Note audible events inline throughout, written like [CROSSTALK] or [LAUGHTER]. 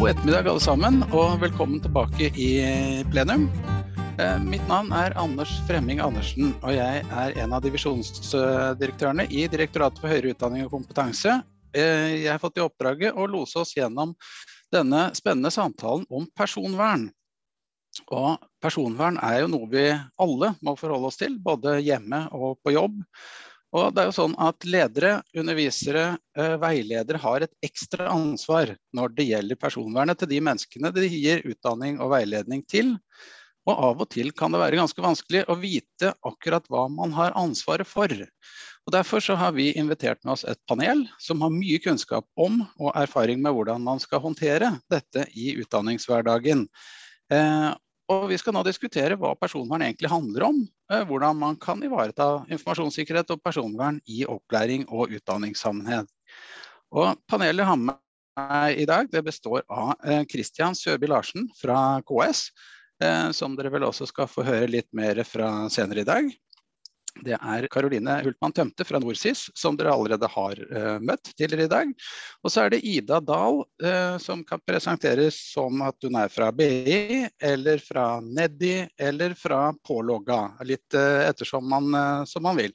God ettermiddag alle sammen, og velkommen tilbake i plenum. Eh, mitt navn er Anders Fremming Andersen, og jeg er en av divisjonsdirektørene i Direktoratet for høyere utdanning og kompetanse. Eh, jeg har fått i oppdraget å lose oss gjennom denne spennende samtalen om personvern. Og personvern er jo noe vi alle må forholde oss til, både hjemme og på jobb. Og det er jo sånn at Ledere, undervisere, eh, veiledere har et ekstra ansvar når det gjelder personvernet til de menneskene de gir utdanning og veiledning til. Og av og til kan det være ganske vanskelig å vite akkurat hva man har ansvaret for. Og Derfor så har vi invitert med oss et panel som har mye kunnskap om og erfaring med hvordan man skal håndtere dette i utdanningshverdagen. Eh, og vi skal nå diskutere hva personvern egentlig handler om. Eh, hvordan man kan ivareta informasjonssikkerhet og personvern i opplæring og utdanningssammenheng. Og panelet har med meg i dag det består av Kristian eh, Søby Larsen fra KS, eh, som dere vel også skal få høre litt mer fra senere i dag. Det er Karoline Hultmann Tømte fra NorSIS, som dere allerede har uh, møtt tidligere i dag. Og så er det Ida Dahl, uh, som kan presenteres som at hun er fra BI, eller fra Neddi, eller fra Pålogga. Litt uh, ettersom man, som man vil.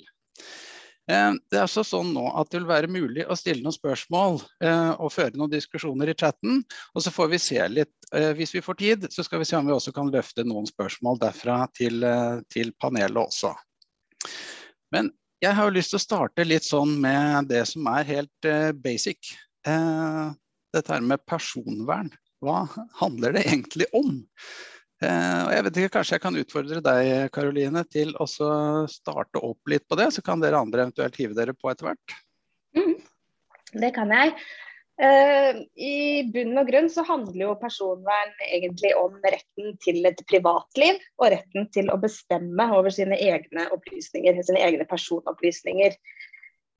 Det er altså sånn nå at det vil være mulig å stille noen spørsmål og føre noen diskusjoner i chatten. Og så får vi se litt, hvis vi får tid, så skal vi se om vi også kan løfte noen spørsmål derfra til, til panelet også. Men jeg har jo lyst til å starte litt sånn med det som er helt uh, basic. Uh, dette her med personvern. Hva handler det egentlig om? Og jeg vet ikke, Kanskje jeg kan utfordre deg Karoline, til å starte opp litt på det. Så kan dere andre eventuelt hive dere på etter hvert. Mm, det kan jeg. Uh, I bunn og grunn så handler jo personvern egentlig om retten til et privatliv og retten til å bestemme over sine egne opplysninger, sine egne personopplysninger.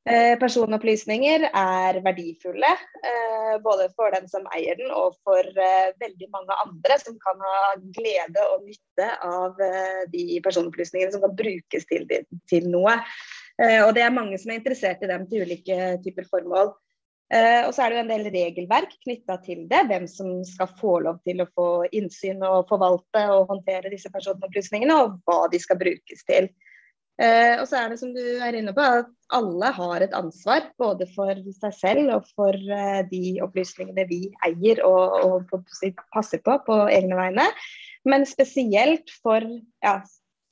Uh, personopplysninger er verdifulle uh, både for den som eier den og for veldig mange andre som kan ha glede og nytte av de personopplysningene som kan brukes til, til noe. og det er mange som er interessert i dem til ulike typer formål. Uh, og så er det jo en del regelverk knytta til det. Hvem som skal få lov til å få innsyn og forvalte og håndtere disse personopplysningene, og hva de skal brukes til. Uh, og så er det som du er inne på, at alle har et ansvar. Både for seg selv og for uh, de opplysningene vi eier og, og passer på på egne vegne. Men spesielt for ja,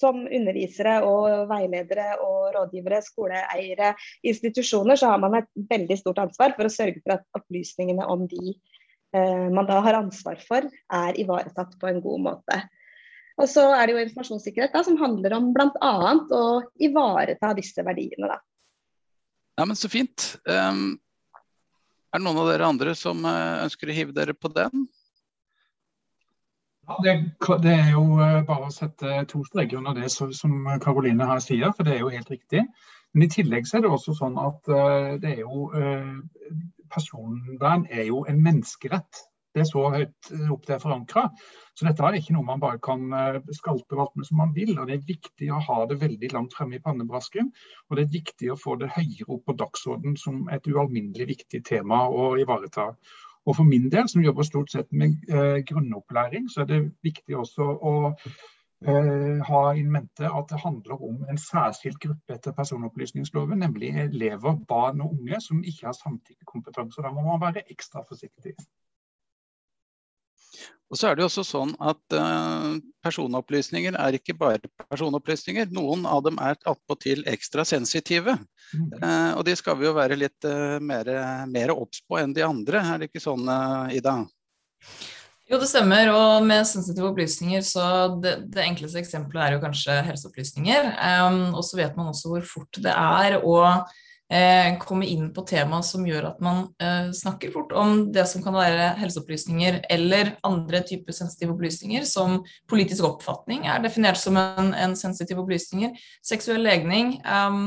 som undervisere og veiledere og rådgivere, skoleeiere, institusjoner, så har man et veldig stort ansvar for å sørge for at opplysningene om de eh, man da har ansvar for, er ivaretatt på en god måte. Og så er det jo informasjonssikkerhet da, som handler om bl.a. å ivareta disse verdiene. Da. Ja, men Så fint. Um, er det noen av dere andre som uh, ønsker å hive dere på den? Ja, det, det, er jo eh, bare å sette to streker under det som Karoline her sier, for det er jo helt riktig. Men i tillegg så er det også sånn at uh, det er jo uh, Personvern er jo en menneskerett. Det er så høyt opp det er forankra. Så dette er ikke noe man bare kan skalte og med som man vil. og Det er viktig å ha det veldig langt fremme i pannebrasken. Og det er viktig å få det høyere opp på dagsordenen som et ualminnelig viktig tema å ivareta. Og for min del, som jobber stort sett med eh, grunnopplæring, så er det viktig også å eh, ha in mente at det handler om en særskilt gruppe etter personopplysningsloven, nemlig elever, barn og unge som ikke har samtykkekompetanse. Da må man være ekstra forsiktig. Og så er det jo også sånn at uh, Personopplysninger er ikke bare personopplysninger. Noen av dem er attpåtil ekstra sensitive. Mm. Uh, og de skal vi jo være litt uh, mer obs på enn de andre. Er det ikke sånn, Ida? Jo, det stemmer. Og med sensitive opplysninger, så det, det enkleste eksempelet er jo kanskje helseopplysninger. Um, og så vet man også hvor fort det er å eh, komme inn på tema som gjør at man eh, snakker fort om det som kan være helseopplysninger eller andre typer sensitive opplysninger, som politisk oppfatning er definert som en, en sensitiv opplysninger. Seksuell legning, eh,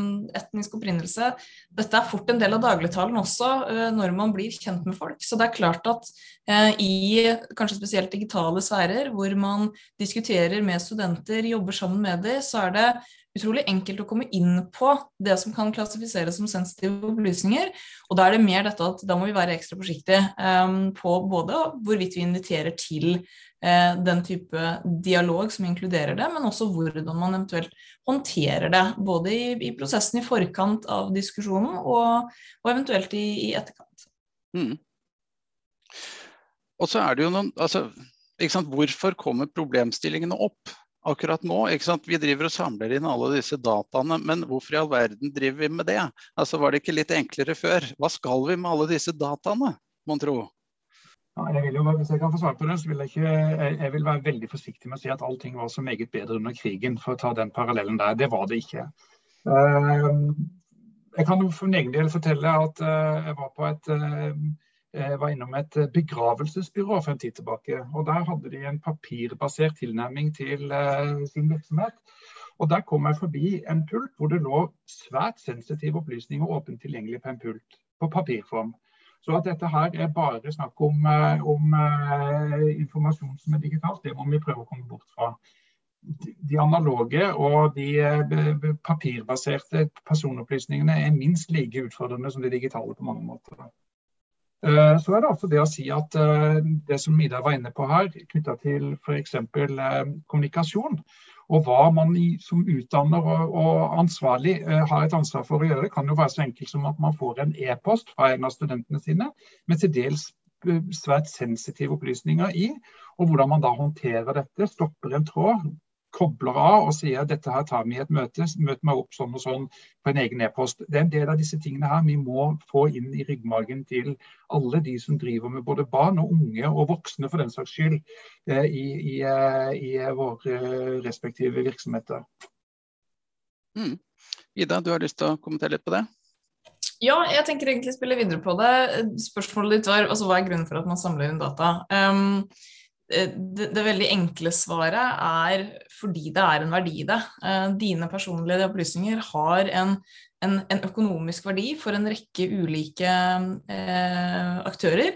etnisk opprinnelse. Dette er fort en del av dagligtalen også uh, når man blir kjent med folk. Så det er klart at uh, i kanskje spesielt digitale sfærer, hvor man diskuterer med studenter, jobber sammen med dem, så er det utrolig enkelt å komme inn på det som kan klassifiseres som sensitive opplysninger. Og da er det mer dette at da må vi være ekstra forsiktige um, på både hvorvidt vi inviterer til uh, den type dialog som inkluderer det, men også hvordan man eventuelt håndterer det. Både i, i prosessen i forkant av diskusjonen og, og eventuelt i, i etterkant. Mm. Og så er det jo noen altså, Hvorfor kommer problemstillingene opp? Akkurat nå. Vi driver og samler inn alle disse dataene, men hvorfor i all verden driver vi med det? Altså, Var det ikke litt enklere før? Hva skal vi med alle disse dataene, mon tro? Ja, jeg vil jo, hvis jeg kan få svar på det, så vil jeg, ikke, jeg, vil være veldig forsiktig med å si at allting var så meget bedre under krigen, for å ta den parallellen der. Det var det ikke. Uh, jeg kan jo for min egen del fortelle at uh, jeg var på et uh, jeg eh, var innom et eh, begravelsesbyrå for en tid tilbake. og Der hadde de en papirbasert tilnærming til uh, sin virksomhet. Og Der kom jeg forbi en pult hvor det lå svært sensitive opplysninger åpent tilgjengelig på en pult, på papirform. Så at dette her er bare snakk om, om informasjon som er digitalt, det må vi prøve å komme bort fra. De analoge og de papirbaserte personopplysningene er minst like utfordrende som de digitale på mange måter. Eh, så er det altså det å si at eh, det som Ida var inne på her, knytta til f.eks. Eh, kommunikasjon, og hva man som utdanner og ansvarlig har et ansvar for å gjøre, kan jo være så enkelt som at man får en e-post fra en av studentene sine med til dels svært sensitive opplysninger i, og hvordan man da håndterer dette. Stopper en tråd, kobler av og sier dette her tar vi i et møte, møt meg opp sånn og sånn på en egen e-post. Det er en del av disse tingene her vi må få inn i ryggmargen til alle de som driver med både barn og unge og voksne for den saks skyld eh, i, i, eh, i våre respektive virksomheter. Mm. Ida, du har lyst til å kommentere litt på det? Ja, jeg tenker egentlig spille videre på det. Spørsmålet ditt var altså, hva er grunnen for at man samler inn data. Um, Eh, det, det, veldig enkle svaret er fordi det er en verdi i det. Eh, dine personlige opplysninger har en, en, en økonomisk verdi for en rekke ulike eh, aktører.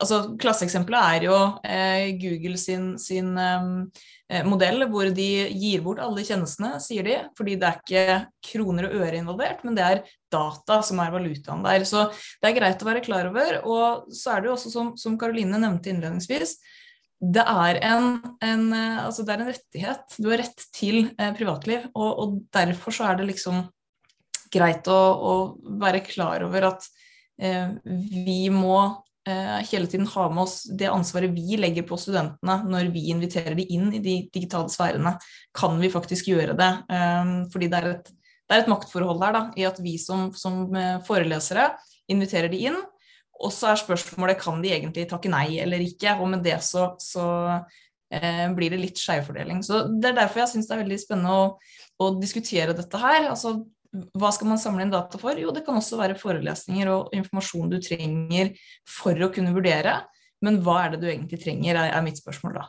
Altså, Klasseeksempelet er jo eh, Google sin, sin eh, modell hvor de gir bort alle tjenestene, sier de. Fordi det er ikke kroner og øre involvert, men det er data som er valutaen der. Så det er greit å være klar over. Og så er det jo også, som Karoline nevnte innledningsvis, det er en, en, eh, altså det er en rettighet. Du har rett til eh, privatliv. Og, og, derfor så er det liksom greit å, å være klar over at eh, vi må eh, hele tiden ha med oss det ansvaret vi legger på studentene når vi inviterer de inn i de digitale sfærene. Kan vi faktisk gjøre det? Eh, fordi det er, et, det er et maktforhold der da, i at vi som, som eh, forelesere inviterer de inn og så er spørsmålet kan de egentlig takke nei eller ikke, og med det så, så eh, blir det litt skjevfordeling. Så Det er derfor jeg syns det er veldig spennende å, å, diskutere dette her. altså hva skal man samle inn data for? Jo, det kan også være forelesninger og informasjon du trenger for å kunne vurdere. Men hva er det du egentlig trenger, er, er mitt spørsmål da.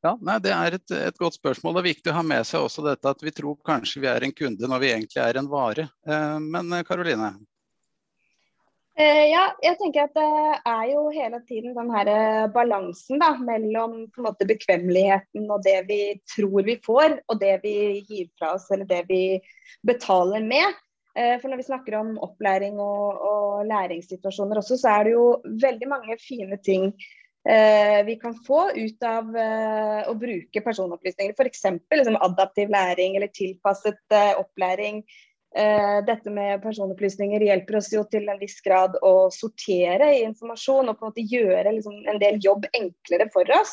Ja, nei, Det er et, et, godt spørsmål. Det er viktig å ha med seg også dette at vi tror kanskje vi er en kunde når vi egentlig er en vare. Eh, men Karoline? Eh, ja, jeg tenker at det er jo hele tiden den her eh, balansen da, mellom på en måte bekvemmeligheten og det vi tror vi får, og det vi gir fra oss eller det vi betaler med. Eh, for når vi snakker om opplæring og, og læringssituasjoner også, så er det jo veldig mange fine ting eh, vi kan få ut av eh, å bruke personopplysninger. F.eks. Liksom adaptiv læring eller tilpasset eh, opplæring. Uh, dette med personopplysninger hjelper oss jo til en viss grad å sortere i informasjon og på en måte gjøre liksom, en del jobb enklere for oss.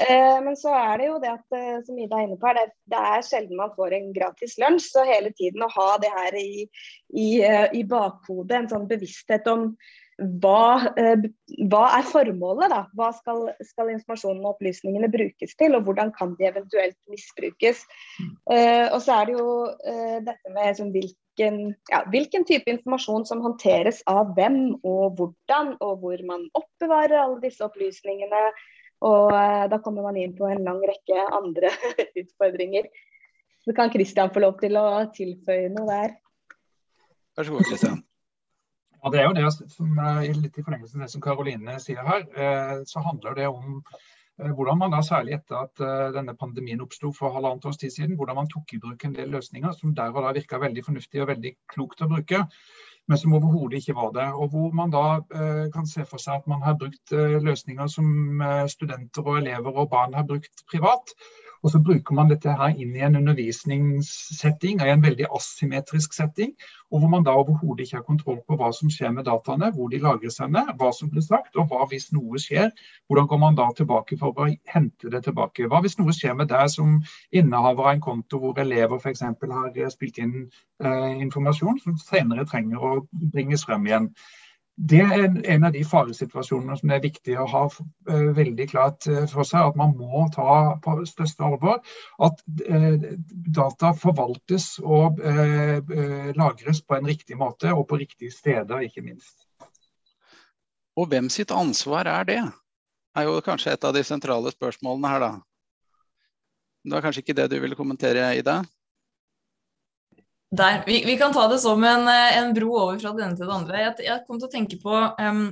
Uh, men så er det jo det at, uh, som Ida er inne på, det, det, er sjelden man får en gratis lunsj. Så hele tiden å ha det her i, i, i bakhodet, en sånn bevissthet om hva, eh, hva, er formålet? da? Hva skal, skal, informasjonen og opplysningene brukes til, og hvordan kan de eventuelt misbrukes? Uh, og så er det jo uh, dette med sånn, hvilken, ja, hvilken, type informasjon som håndteres av hvem og hvordan, og hvor man oppbevarer alle disse opplysningene. Og uh, da kommer man inn på en lang rekke andre [LAUGHS] utfordringer. Så kan Kristian få lov til å tilføye noe der. Vær så god, Kristian. Ja, det er jo det som er litt i forlengelsen av det som Karoline sier her. Eh, så handler det om hvordan man da særlig etter at denne pandemien oppsto for halvannet års tid siden, hvordan man tok i bruk en del løsninger som der og da virka veldig fornuftig og veldig klokt å bruke men som overhodet ikke var det. Og hvor man da eh, kan se for seg at man har brukt eh, løsninger som eh, studenter og elever og barn har brukt privat, og så bruker man dette her inn i en undervisningssetting, i en veldig asymmetrisk setting, og hvor man da overhodet ikke har kontroll på hva som skjer med dataene, hvor de lagres henne, hva som blir sagt, og hva hvis noe skjer. Hvordan går man da tilbake for å hente det tilbake? Hva hvis noe skjer med deg som innehaver av en konto hvor elever f.eks. har spilt inn eh, informasjon som senere trenger å bringes frem igjen? Det er en av de faresituasjonene som det er viktig å ha uh, veldig klart uh, for seg. At man må ta på største alvor at uh, data forvaltes og lagres på en riktig måte og på riktige steder, ikke minst. Og hvem sitt ansvar er det? det? er jo kanskje et av de sentrale spørsmålene her, da. Det var kanskje ikke det du ville kommentere, Ida? Der. Vi, vi, kan ta det som en, en, bro over fra det ene til det andre. Jeg, jeg kom til å tenke på um,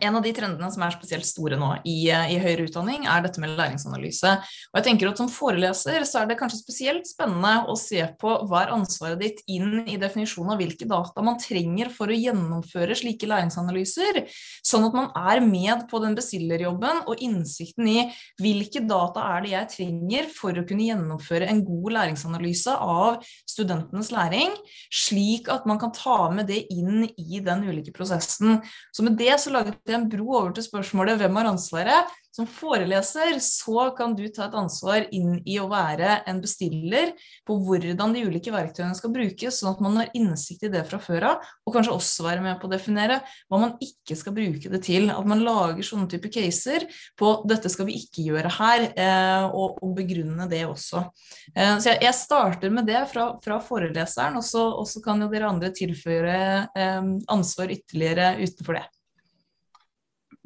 en av de trendene som er spesielt store nå i, i, høyere utdanning, er dette med læringsanalyse. Og jeg tenker at Som foreleser så er det kanskje spesielt spennende å se på hva er ansvaret ditt inn i definisjonen av hvilke data man trenger for å gjennomføre slike læringsanalyser, sånn at man er med på den bestillerjobben og innsikten i hvilke data er det jeg trenger for å kunne gjennomføre en god læringsanalyse av studentenes læring, slik at man kan ta med det inn i den ulike prosessen. Så med det så laget en bro over til spørsmålet hvem har ansvaret. Som foreleser så kan du ta et ansvar inn i å være en bestiller på hvordan de ulike verktøyene skal brukes, sånn at man har innsikt i det fra før av, og kanskje også være med på å definere hva man ikke skal bruke det til. At man lager sånne type caser på dette skal vi ikke gjøre her, eh, og, og begrunne det også. Eh, så jeg, jeg, starter med det fra, fra foreleseren, og så, kan jo dere andre tilføre eh, ansvar ytterligere utenfor det.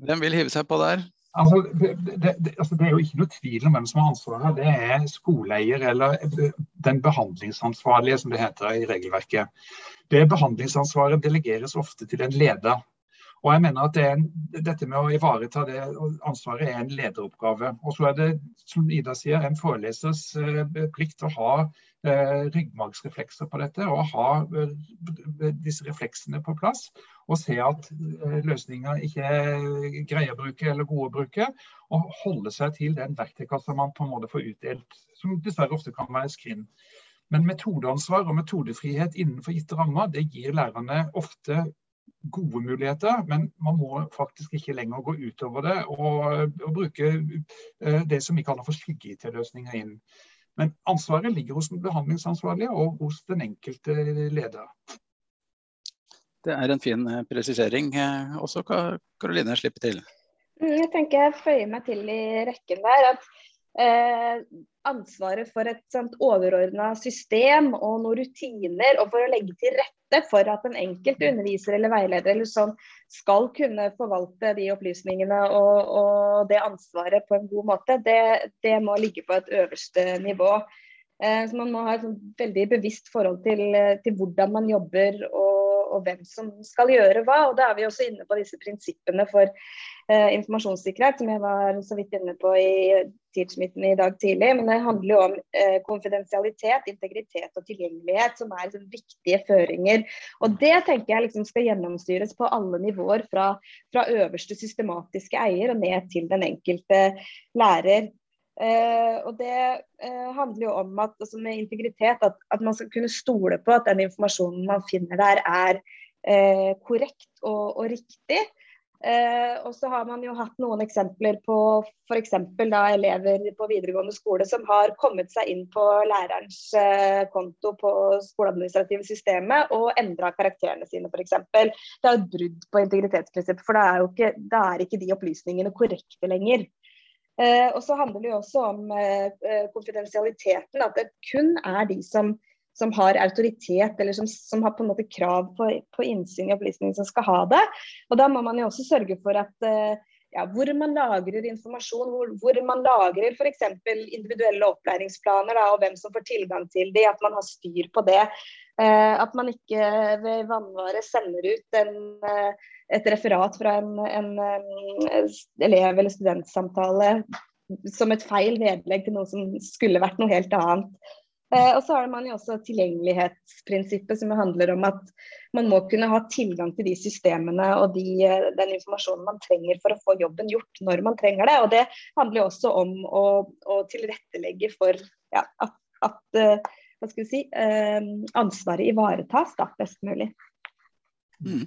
Hvem vil hive seg på der? Altså, det, det, altså, det, er jo ikke noe tvil om hvem som har ansvaret. Det er skoleeier eller den behandlingsansvarlige, som det heter i regelverket. Det behandlingsansvaret delegeres ofte til en leder. Og jeg mener at det en, Dette med å ivareta det ansvaret er en lederoppgave. Og så er det, som Ida sier, en forelesers eh, plikt å ha eh, ryggmargsreflekser på dette. Og ha eh, disse refleksene på plass. Og se at eh, løsninger ikke er greie å bruke eller gode å bruke. Og holde seg til den verktøykassa man på en måte får utdelt. Som dessverre ofte kan være skrin. Men metodeansvar og metodefrihet innenfor gitte rammer, det gir lærerne ofte gode muligheter, men man må faktisk ikke lenger gå utover det og, og bruke uh, det som vi kaller for skygge-IT-løsninger inn. Men ansvaret ligger hos den behandlingsansvarlige og hos den enkelte leder. Det er en fin eh, presisering. Eh, også kan Karoline slippe til. Mm, jeg tenker jeg føyer meg til i rekken der at eh, ansvaret for et sånt overordna system og noen rutiner, og for å legge til rette for at en enkelt underviser eller veileder eller sånn skal kunne forvalte de opplysningene og, og det ansvaret på en god måte, det, det må ligge på et øverste nivå. Eh, så Man må ha et veldig bevisst forhold til, til hvordan man jobber og og hvem som skal gjøre hva. og Da er vi også inne på disse prinsippene for eh, informasjonssikkerhet, som jeg var så vidt inne på i tidsmitten i dag tidlig. Men det handler jo om eh, konfidensialitet, integritet og tilgjengelighet, som er liksom, viktige føringer. Og Det tenker jeg liksom skal gjennomstyres på alle nivåer, fra, fra øverste systematiske eier og ned til den enkelte lærer. Uh, og Det uh, handler jo om at, altså med integritet at, at, man skal kunne stole på at den informasjonen man finner der, er uh, korrekt og, og riktig. Eh, og så har man jo hatt noen eksempler på f.eks. elever på videregående skole som har kommet seg inn på lærerens eh, konto på skoleadministrative systemet og endra karakterene sine f.eks. Det er et brudd på integritetsprinsippet, for da er, ikke, er ikke de opplysningene korrekte lenger. Eh, og så handler det jo også om eh, eh, konfidensialiteten. At det kun er de som, som har autoritet eller som, som, har på en måte krav på, på innsyn i opplysninger, som skal ha det. Og da må man jo også sørge for at ja, hvor man lagrer informasjon, hvor, hvor man lagrer f.eks. individuelle opplæringsplaner da, og hvem som får tilgang til de, at man har styr på det. Eh, at man ikke ved vannvare sender ut en, et referat fra en, en, en elev- eller studentsamtale som et feil vedlegg til noe som skulle vært noe helt annet. Eh, og så har man jo også tilgjengelighetsprinsippet som handler om at man må kunne ha tilgang til de systemene og de, eh, den informasjonen man trenger for å få jobben gjort når man trenger det. Og det handler jo også om å, å tilrettelegge for ja, at, at eh, hva skal vi si, eh, ansvaret ivaretas da, best mulig. Mm.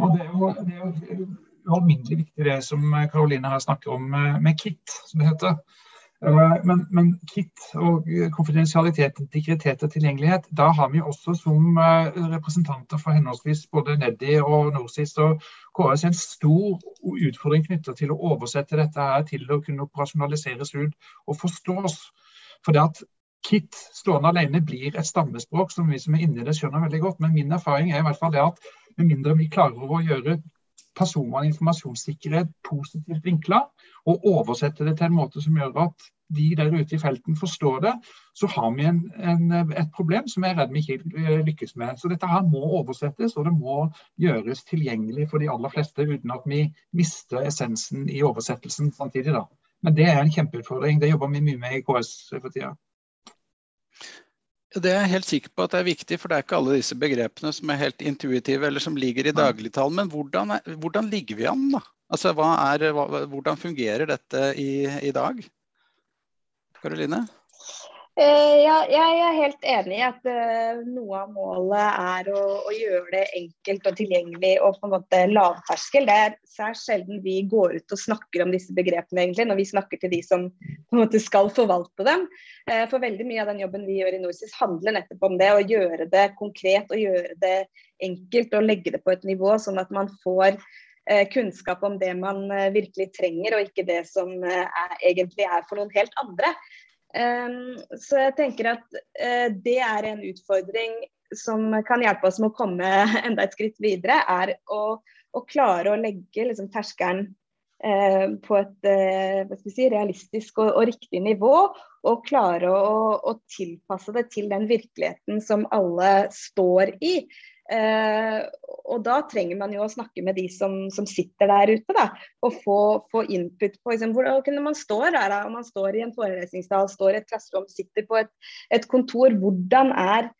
Ja, det er jo, det er jo ualminnelig viktig det som Karoline her snakker om med KIT, som det heter. Men, men KIT og konfidensialitet, integritet og tilgjengelighet, da har vi også som eh, representanter for henholdsvis både Neddi og NorSIS og KS en stor utfordring knyttet til å oversette dette her til å kunne operasjonaliseres ut og forstås. For det at KIT stående alene blir et stammespråk som vi som er inni det skjønner veldig godt. Men min erfaring er i hvert fall det at med mindre vi klarer å gjøre personvern og informasjonssikkerhet positivt vinkla, og oversette det til en måte som gjør at de der ute i felten forstår det, så har vi en, en, et problem som jeg er redd vi ikke eh, lykkes med. Så dette her må oversettes, og det må gjøres tilgjengelig for de aller fleste uten at vi mister essensen i oversettelsen samtidig. da. Men det er en kjempeutfordring. Det jobber vi mye med i KS for tida. Det er jeg helt sikker på at det er viktig, for det er ikke alle disse begrepene som er helt intuitive eller som ligger i dagligtalen. Men hvordan, er, hvordan, ligger vi an, da? Altså, er, hva, hvordan fungerer dette i, i dag? Karoline? Uh, ja, jeg er helt enig i at uh, noe av målet er å, å, gjøre det enkelt og tilgjengelig og på en måte lavterskel. Det er særs sjelden vi går ut og snakker om disse begrepene egentlig, når vi snakker til de som på en måte skal forvalte dem. Uh, for veldig mye av den jobben vi gjør i NorSIS handler nettopp om det. Å gjøre det konkret og gjøre det enkelt og legge det på et nivå sånn at man får kunnskap om det man virkelig trenger, og ikke det som er, egentlig er for noen helt andre. Ehm, så jeg tenker at eh, det er en utfordring som kan hjelpe oss med å komme [LAUGHS] enda et skritt videre, er å, å klare å legge liksom, terskelen eh, på et eh, si, realistisk og, og, riktig nivå. Og klare å, å, tilpasse det til den virkeligheten som alle står i. Eh, og da trenger man jo å snakke med de som, som sitter der ute, da, og få, få input på liksom, hvordan man står der, da, om man står i en forelesningssal, står i et klasserom, sitter på et, et kontor. Hvordan er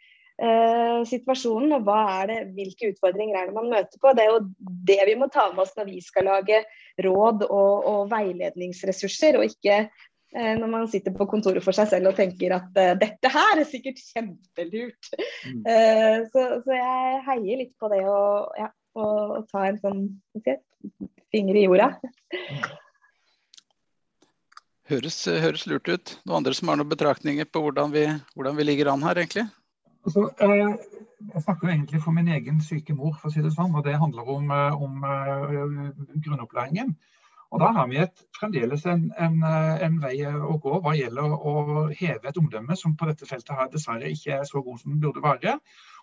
eh, situasjonen, og hva er det, hvilke utfordringer er det man møter på? Det er jo det vi må ta med oss når vi skal lage råd og, og veiledningsressurser, og ikke når man sitter på kontoret for seg selv og tenker at uh, dette her er sikkert kjempelurt. Mm. Uh, så, så, jeg heier litt på det å, ja, å, å ta en sånn okay, finger i jorda. Høres, høres, lurt ut. Noen andre som har noen betraktninger på hvordan vi, hvordan vi ligger an her, egentlig? Altså, uh, jeg snakker jo egentlig for min egen syke mor, for å si det sånn. Og det handler om, om grunnopplæringen. Og Da har vi et, fremdeles en, en, en, vei å gå hva gjelder å heve et omdømme som på dette feltet her dessverre ikke er så god som det burde være.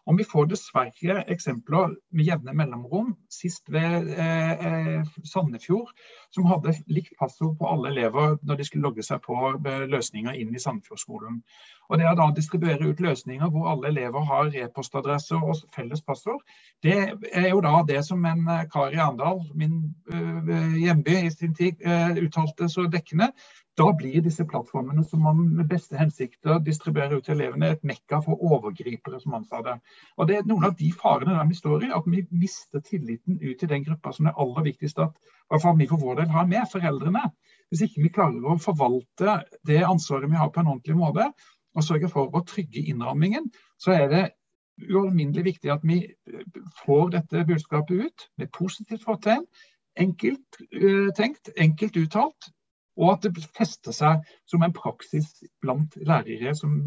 Og vi får dessverre eksempler med jevne mellomrom. Sist ved eh, eh, Sandefjord, som hadde likt passord på alle elever når de skulle logge seg på løsninger inn i Sandefjordskolen. Og Det å da distribuere ut løsninger hvor alle elever har e-postadresse og felles passord, det er jo da det som en eh, kar i Arendal, min uh, hjemby i sin tid, uttalte så dekkende. Da blir disse plattformene som man med beste hensikter distribuerer ut til elevene, et mekka for overgripere, som han sa det. Og Det er noen av de farene der vi står i, at vi mister tilliten ut til den gruppa som det er aller viktigst at vi for vår del har med, foreldrene. Hvis ikke vi klarer å forvalte det ansvaret vi har på en ordentlig måte, og sørge for å trygge innrammingen, så er det ualminnelig viktig at vi får dette budskapet ut med positivt fortegn. Enkelt uh, tenkt, enkelt uttalt, og at det fester seg som en praksis blant lærere som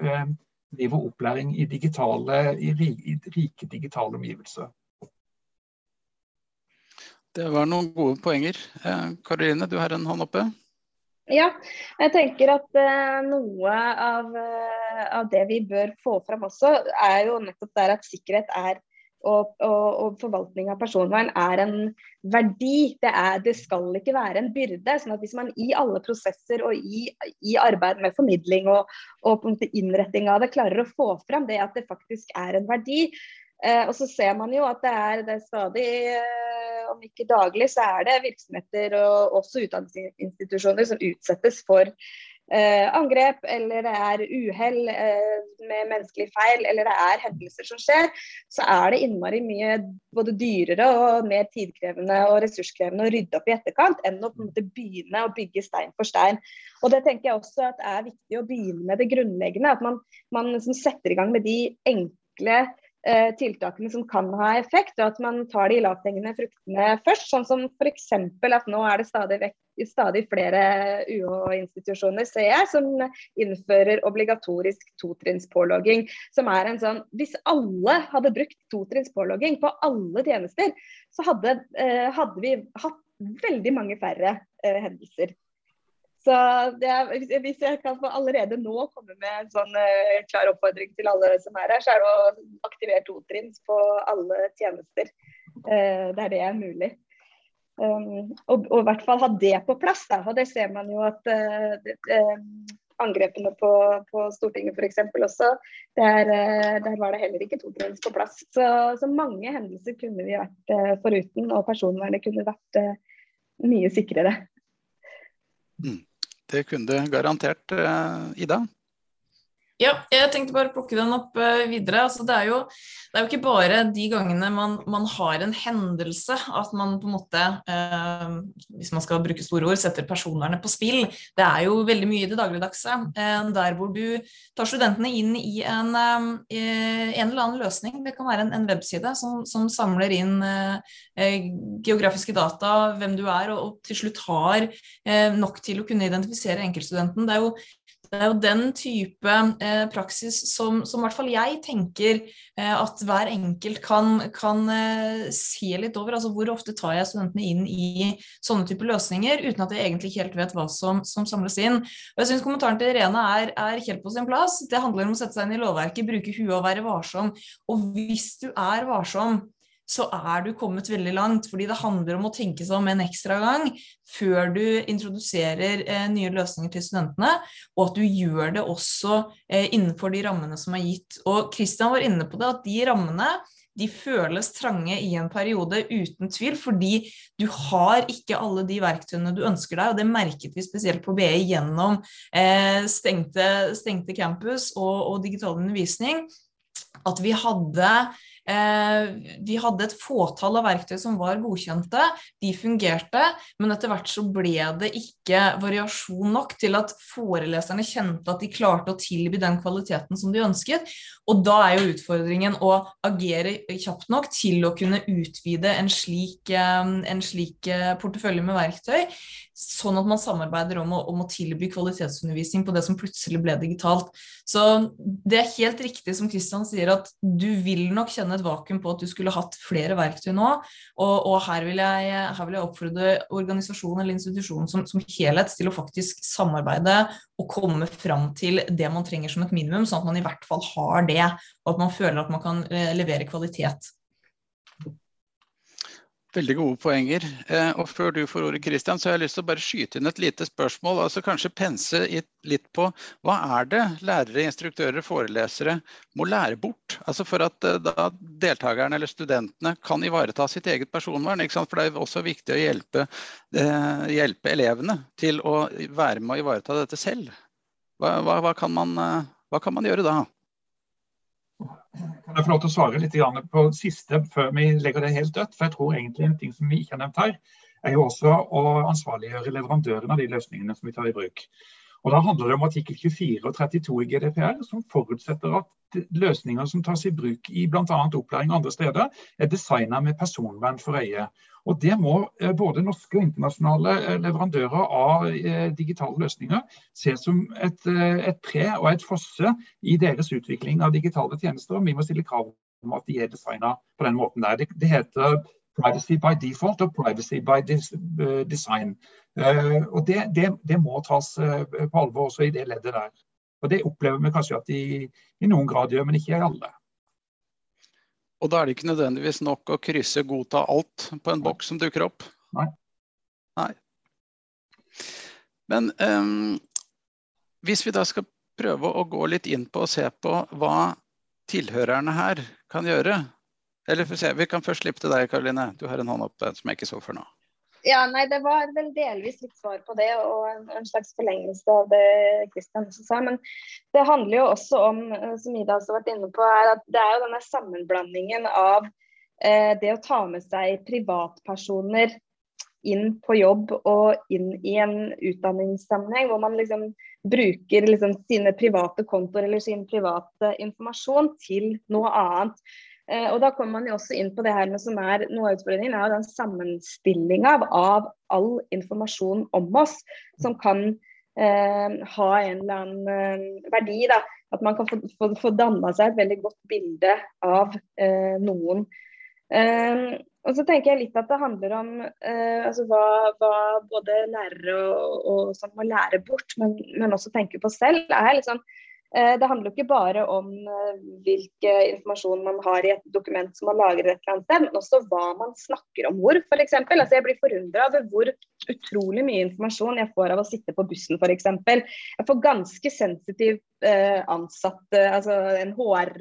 eh, driver opplæring i, digitale, i, i rike digitale omgivelser. Det var noen gode poenger. Eh, Karoline, du har en hånd oppe? Ja, jeg tenker at uh, noe av, uh, av, det vi bør få fram også, er jo nettopp der at sikkerhet er og, og, og, forvaltning av personvern er en verdi. Det, er, det, skal ikke være en byrde. sånn at Hvis man i alle prosesser og i, i arbeid med formidling og, og innretting av det klarer å få fram det at det faktisk er en verdi, Eh, og så ser man jo at det er, det er stadig, eh, om ikke daglig, så er det virksomheter og også utdanningsinstitusjoner som utsettes for eh, angrep, eller det er uhell eh, med menneskelig feil, eller det er hendelser som skjer, så er det innmari mye både dyrere og mer tidkrevende og ressurskrevende å rydde opp i etterkant, enn å på en måte begynne å bygge stein for stein. Og Det tenker jeg også at er viktig å begynne med det grunnleggende. At man, man setter i gang med de enkle Eh, tiltakene som kan ha effekt, og at man tar de lavthengende fruktene først. Sånn som f.eks. at nå er det stadig, stadig flere UH-institusjoner, ser jeg, som innfører obligatorisk totrinnspålogging. Som er en sånn Hvis alle hadde brukt totrinnspålogging på alle tjenester, så hadde, eh, hadde vi hatt veldig mange færre eh, hendelser. Så er, hvis jeg kan få allerede nå komme med en sånn uh, klar oppfordring til alle som er her, så er det å aktivere totrinns på alle tjenester uh, der det er mulig. Um, og, og, i hvert fall ha det på plass. Da. Og det ser man jo at uh, det, angrepene på, på Stortinget f.eks. også, der, der, var det heller ikke totrinns på plass. Så, så, mange hendelser kunne vi vært foruten, og personvernet kunne vært mye sikrere. Mm. Det kunne det garantert, eh, Ida. Ja, jeg tenkte bare å plukke den opp uh, videre. Altså, det, er jo, det, er jo, ikke bare de gangene man, man, har en hendelse at man på en måte, uh, hvis man skal bruke store ord, setter personvernet på spill. Det er jo veldig mye i det dagligdagse. Uh, der hvor du tar studentene inn i en, en eller annen løsning. Det kan være en, en webside som, som, samler inn geografiske data, hvem du er, og, og til slutt har nok til å kunne identifisere enkeltstudenten. Det er jo det er jo den type eh, praksis som, som, i hvert fall jeg tenker eh, at hver enkelt kan, kan eh, se litt over. Altså hvor ofte tar jeg studentene inn i sånne typer løsninger uten at jeg egentlig ikke helt vet hva som, som samles inn. Og jeg syns kommentaren til Irene er, er, helt på sin plass. Det handler om å sette seg inn i lovverket, bruke huet og være varsom. Og hvis du er varsom, så er du kommet veldig langt. Fordi det handler om å tenke seg om en ekstra gang før du introduserer eh, nye løsninger til studentene, og at du gjør det også eh, innenfor de rammene som er gitt. Og Kristian var inne på det, at de rammene de føles trange i en periode, uten tvil, fordi du har ikke alle de verktøyene du ønsker deg. og Det merket vi spesielt på BI gjennom eh, stengte, stengte, campus og, og digital undervisning. At vi hadde vi hadde et fåtall av verktøy som var godkjente, de fungerte, men etter hvert så ble det ikke variasjon nok til at foreleserne kjente at de klarte å tilby den kvaliteten som de ønsket. Og da er jo utfordringen å agere kjapt nok til å kunne utvide en slik, eh, en slik eh, portefølje med verktøy, sånn at man samarbeider om å, om å, tilby kvalitetsundervisning på det som plutselig ble digitalt. Så det er helt riktig som Kristian sier, at du vil nok kjenne et vakuum på at du skulle hatt flere verktøy nå. Og, og her, vil jeg, her, vil jeg, oppfordre organisasjonen eller institusjonen som, som, helhet til å faktisk samarbeide og komme fram til det man trenger som et minimum, sånn at man i hvert fall har det, og at man føler at man kan eh, levere kvalitet. Veldig gode poenger. Eh, og Før du får ordet, Christian, så har jeg lyst til å bare skyte inn et lite spørsmål. altså Kanskje pense litt på hva er det lærere, instruktører, forelesere må lære bort? Altså For at eh, da deltakerne eller studentene kan ivareta sitt eget personvern. For det er også viktig å hjelpe, eh, hjelpe, elevene til å være med å ivareta dette selv. Hva, hva, hva, kan, man, hva kan man gjøre da? Kan jeg få lov til å svare litt på siste før vi legger det helt dødt? For jeg tror egentlig en ting som vi ikke har nevnt her, er jo også å ansvarliggjøre leverandørene av de løsningene som vi tar i bruk. Og Da handler det om artikkel 24 og 32 i GDPR, som forutsetter at løsninger som tas i bruk i bl.a. opplæring andre steder, er designet med personvern for øye. Og Det må eh, både norske og internasjonale eh, leverandører av eh, digitale løsninger se som et, et pre og et fosse i deres utvikling av digitale tjenester. og Vi må stille krav om at de er designet på den måten der. Det, det heter privacy by default og privacy by design. Og det, det, det må tas på alvor også i det leddet der. Og Det opplever vi kanskje at de i noen grad gjør, men ikke i alle. Og da er det ikke nødvendigvis nok å krysse 'godta alt' på en boks som dukker opp. Nei. Nei. Men um, hvis vi da skal prøve å gå litt inn på og se på hva tilhørerne her kan gjøre, Eller for å se, Vi kan først slippe til deg, Karoline. Du har en hånd oppe som jeg ikke så før nå. Ja, nei, Det var vel delvis litt svar på det, og en, en slags forlengelse av det Kristian sa. Men det handler jo også om, eh, som Ida har vært inne på, er at det er jo denne sammenblandingen av eh, det å ta med seg privatpersoner inn på jobb og inn i en utdanningssammenheng, hvor man liksom bruker liksom sine private kontoer eller sin private informasjon til noe annet. Eh, og Da kommer man jo også inn på det her med som er noe av utfordringen, er den sammenstillinga av all informasjon om oss som kan eh, ha en eller annen eh, verdi. da, At man kan få, få, få danna seg et veldig godt bilde av eh, noen. Eh, og så tenker jeg litt at det handler om eh, altså hva, hva, både lærere og, og sånn må lære bort, men, men også tenke på selv. er liksom sånn det handler ikke bare om eh, hvilken informasjon man har i et dokument som man lager et eller annet sted, men også hva man snakker om hvor, f.eks. Altså, jeg blir forundra over hvor utrolig mye informasjon jeg får av å sitte på bussen, f.eks. Jeg får ganske sensitiv eh, ansatte, altså en HR...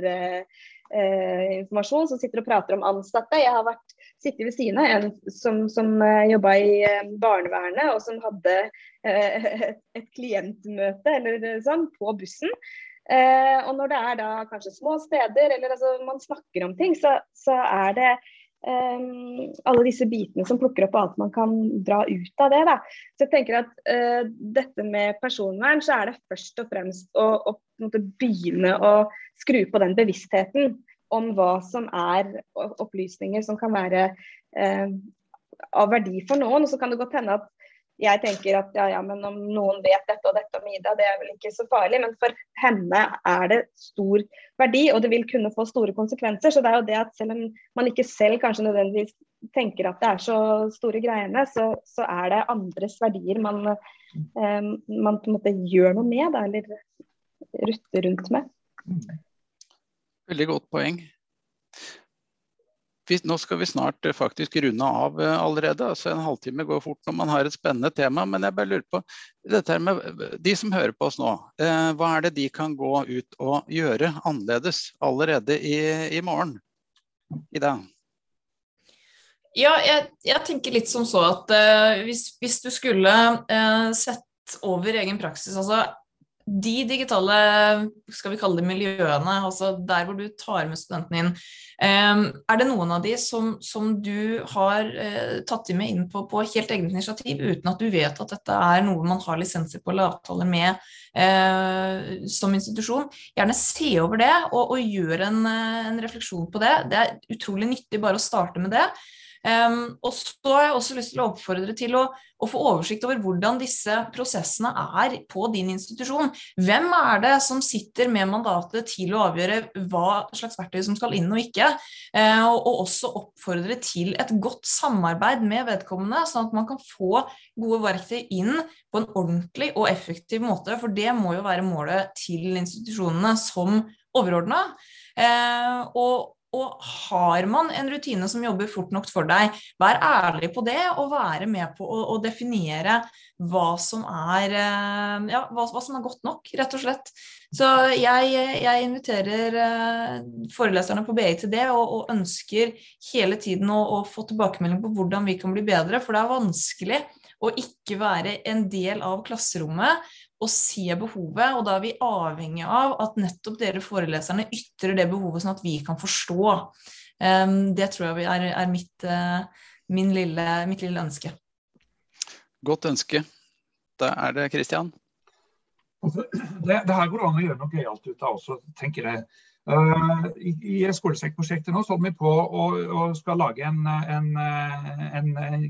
Eh, informasjon som sitter og prater om ansatte. Jeg har vært sittet ved siden av en som, som uh, jobba i uh, barnevernet, og som hadde uh, [LAUGHS] et, et, klientmøte eller sånn på bussen. Eh, og når det er da kanskje små steder, eller altså, man snakker om ting, så, så er det um, alle disse bitene som plukker opp alt man kan dra ut av det. Da. Så jeg tenker at uh, dette med personvern, så er det først og fremst å, å begynne å skru på den bevisstheten om hva som er opplysninger som kan være eh, av verdi for noen. Og så kan det godt hende at jeg tenker at ja, ja, men om noen vet dette og dette om Ida, det er vel ikke så farlig. Men for henne er det stor verdi, og det vil kunne få store konsekvenser. Så det er jo det at selv om man ikke selv kanskje nødvendigvis tenker at det er så store greiene, så, så er det andres verdier man, eh, man på en måte gjør noe med, da, eller rutter rundt med. Veldig godt poeng nå skal vi snart eh, faktisk runde av eh, allerede. altså En halvtime går fort når man har et spennende tema. Men jeg bare lurer på dette med eh, de som hører på oss nå. Eh, hva er det de kan gå ut og gjøre annerledes allerede i, i morgen? I dag? Ja, jeg, jeg, tenker litt som så at uh, hvis, hvis, du skulle uh, sett over egen praksis, altså de digitale skal vi kalle det miljøene, altså der hvor du tar med studentene inn, ehm, er det noen av de som, som du har tatt tatt med inn på, på, helt eget initiativ, uten at du vet at dette er noe man har lisenser på eller avtaler med eh, som institusjon? Gjerne se over det og, og gjør en, eh, en refleksjon på det. Det er utrolig nyttig bare å starte med det. Um, og så har jeg også lyst til å oppfordre til å, å, få oversikt over hvordan disse prosessene er på din institusjon. Hvem er det som sitter med mandatet til å avgjøre hva slags verktøy som skal inn og ikke? Uh, og, og også oppfordre til et godt samarbeid med vedkommende, sånn at man kan få gode verktøy inn på en ordentlig og effektiv måte. For det må jo være målet til institusjonene som overordna. Uh, og og har man en rutine som jobber fort nok for deg, vær ærlig på det og være med på å, å definere hva som, er, eh, ja, hva, hva som, er, godt nok, rett og slett. Så jeg, jeg inviterer eh, foreleserne på BI til det, og, og ønsker hele tiden å, å, få tilbakemelding på hvordan vi kan bli bedre. For det er vanskelig å ikke være en del av klasserommet å se behovet, og da er vi avhengig av at nettopp dere foreleserne ytrer det behovet, sånn at vi kan forstå. Um, det tror jeg er, er mitt, uh, lille, mitt, lille, ønske. Godt ønske. Da er det Kristian. Altså, det, det, her går an å gjøre noe gøyalt ut av også, tenker jeg. Uh, I i Skolesekkprosjektet nå så holder vi på å, skal lage en, en, en, en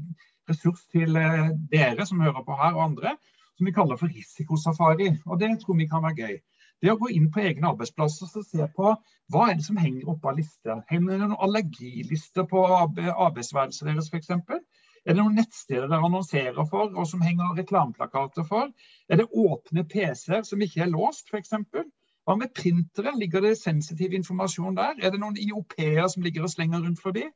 ressurs til dere som hører på her, og andre som vi kaller for risikosafari. og Det tror vi kan være gøy. Det å gå inn på egne arbeidsplasser og se på hva er det som henger oppe av lister. Henger det noen allergilister på arbeidsværelset deres f.eks.? Er det noen nettsteder dere annonserer for og som henger reklameplakater for? Er det åpne PC-er som ikke er låst f.eks.? Hva med printere? Ligger det sensitiv informasjon der? Er det noen IOP-er som ligger og slenger rundt forbi?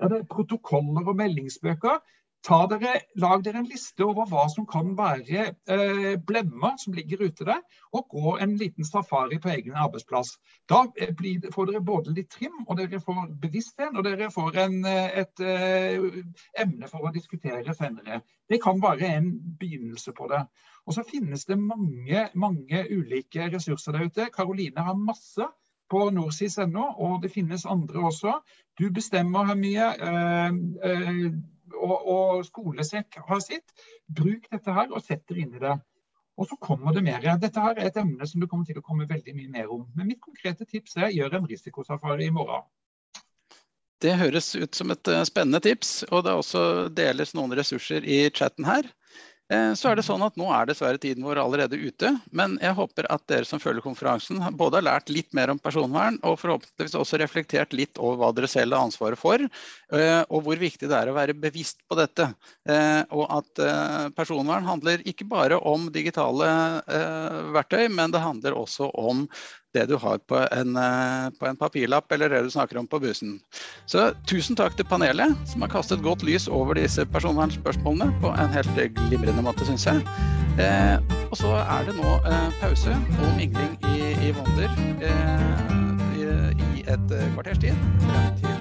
Er det protokoller og meldingsbøker? Dere, lag dere en liste over hva som kan være eh, blemmer som ligger ute der, og gå en liten safari på egen arbeidsplass. Da eh, blir, får dere både litt trim, og dere får bevissthet, og dere får en, eh, et uh, emne for å diskutere senere. Det kan være en begynnelse på det. Og så finnes det mange, mange ulike ressurser der ute. Karoline har masse på norsis.no, og det finnes andre også. Du bestemmer her mye. Eh, øh, og, og skolesekk har sitt. Bruk dette her og sett dere inn i det. Og så kommer det mer. Dette her er et emne som det kommer til å komme veldig mye mer om. Men mitt konkrete tips er gjør en risikosafari i morgen. Det høres ut som et eh, spennende tips, og det er også deles noen ressurser i chatten her. Eh, så er det sånn at Nå er dessverre tiden vår allerede ute, men jeg håper at dere som følger konferansen både har lært litt mer om personvern, og forhåpentligvis også reflektert litt over hva dere selv har ansvaret for, eh, og hvor viktig det er å være bevisst på dette. Eh, og at personvern handler ikke bare om digitale verktøy, men det handler også om det du har på en, eh, på en, papirlapp eller det du snakker om på bussen. Så tusen takk til panelet, som har kastet godt lys over disse personvernspørsmålene på en helt glimrende måte, syns jeg. Eh, og så er det nå eh, pause og mingling i, i Wonder eh, i, i, et kvarters tid. Frem til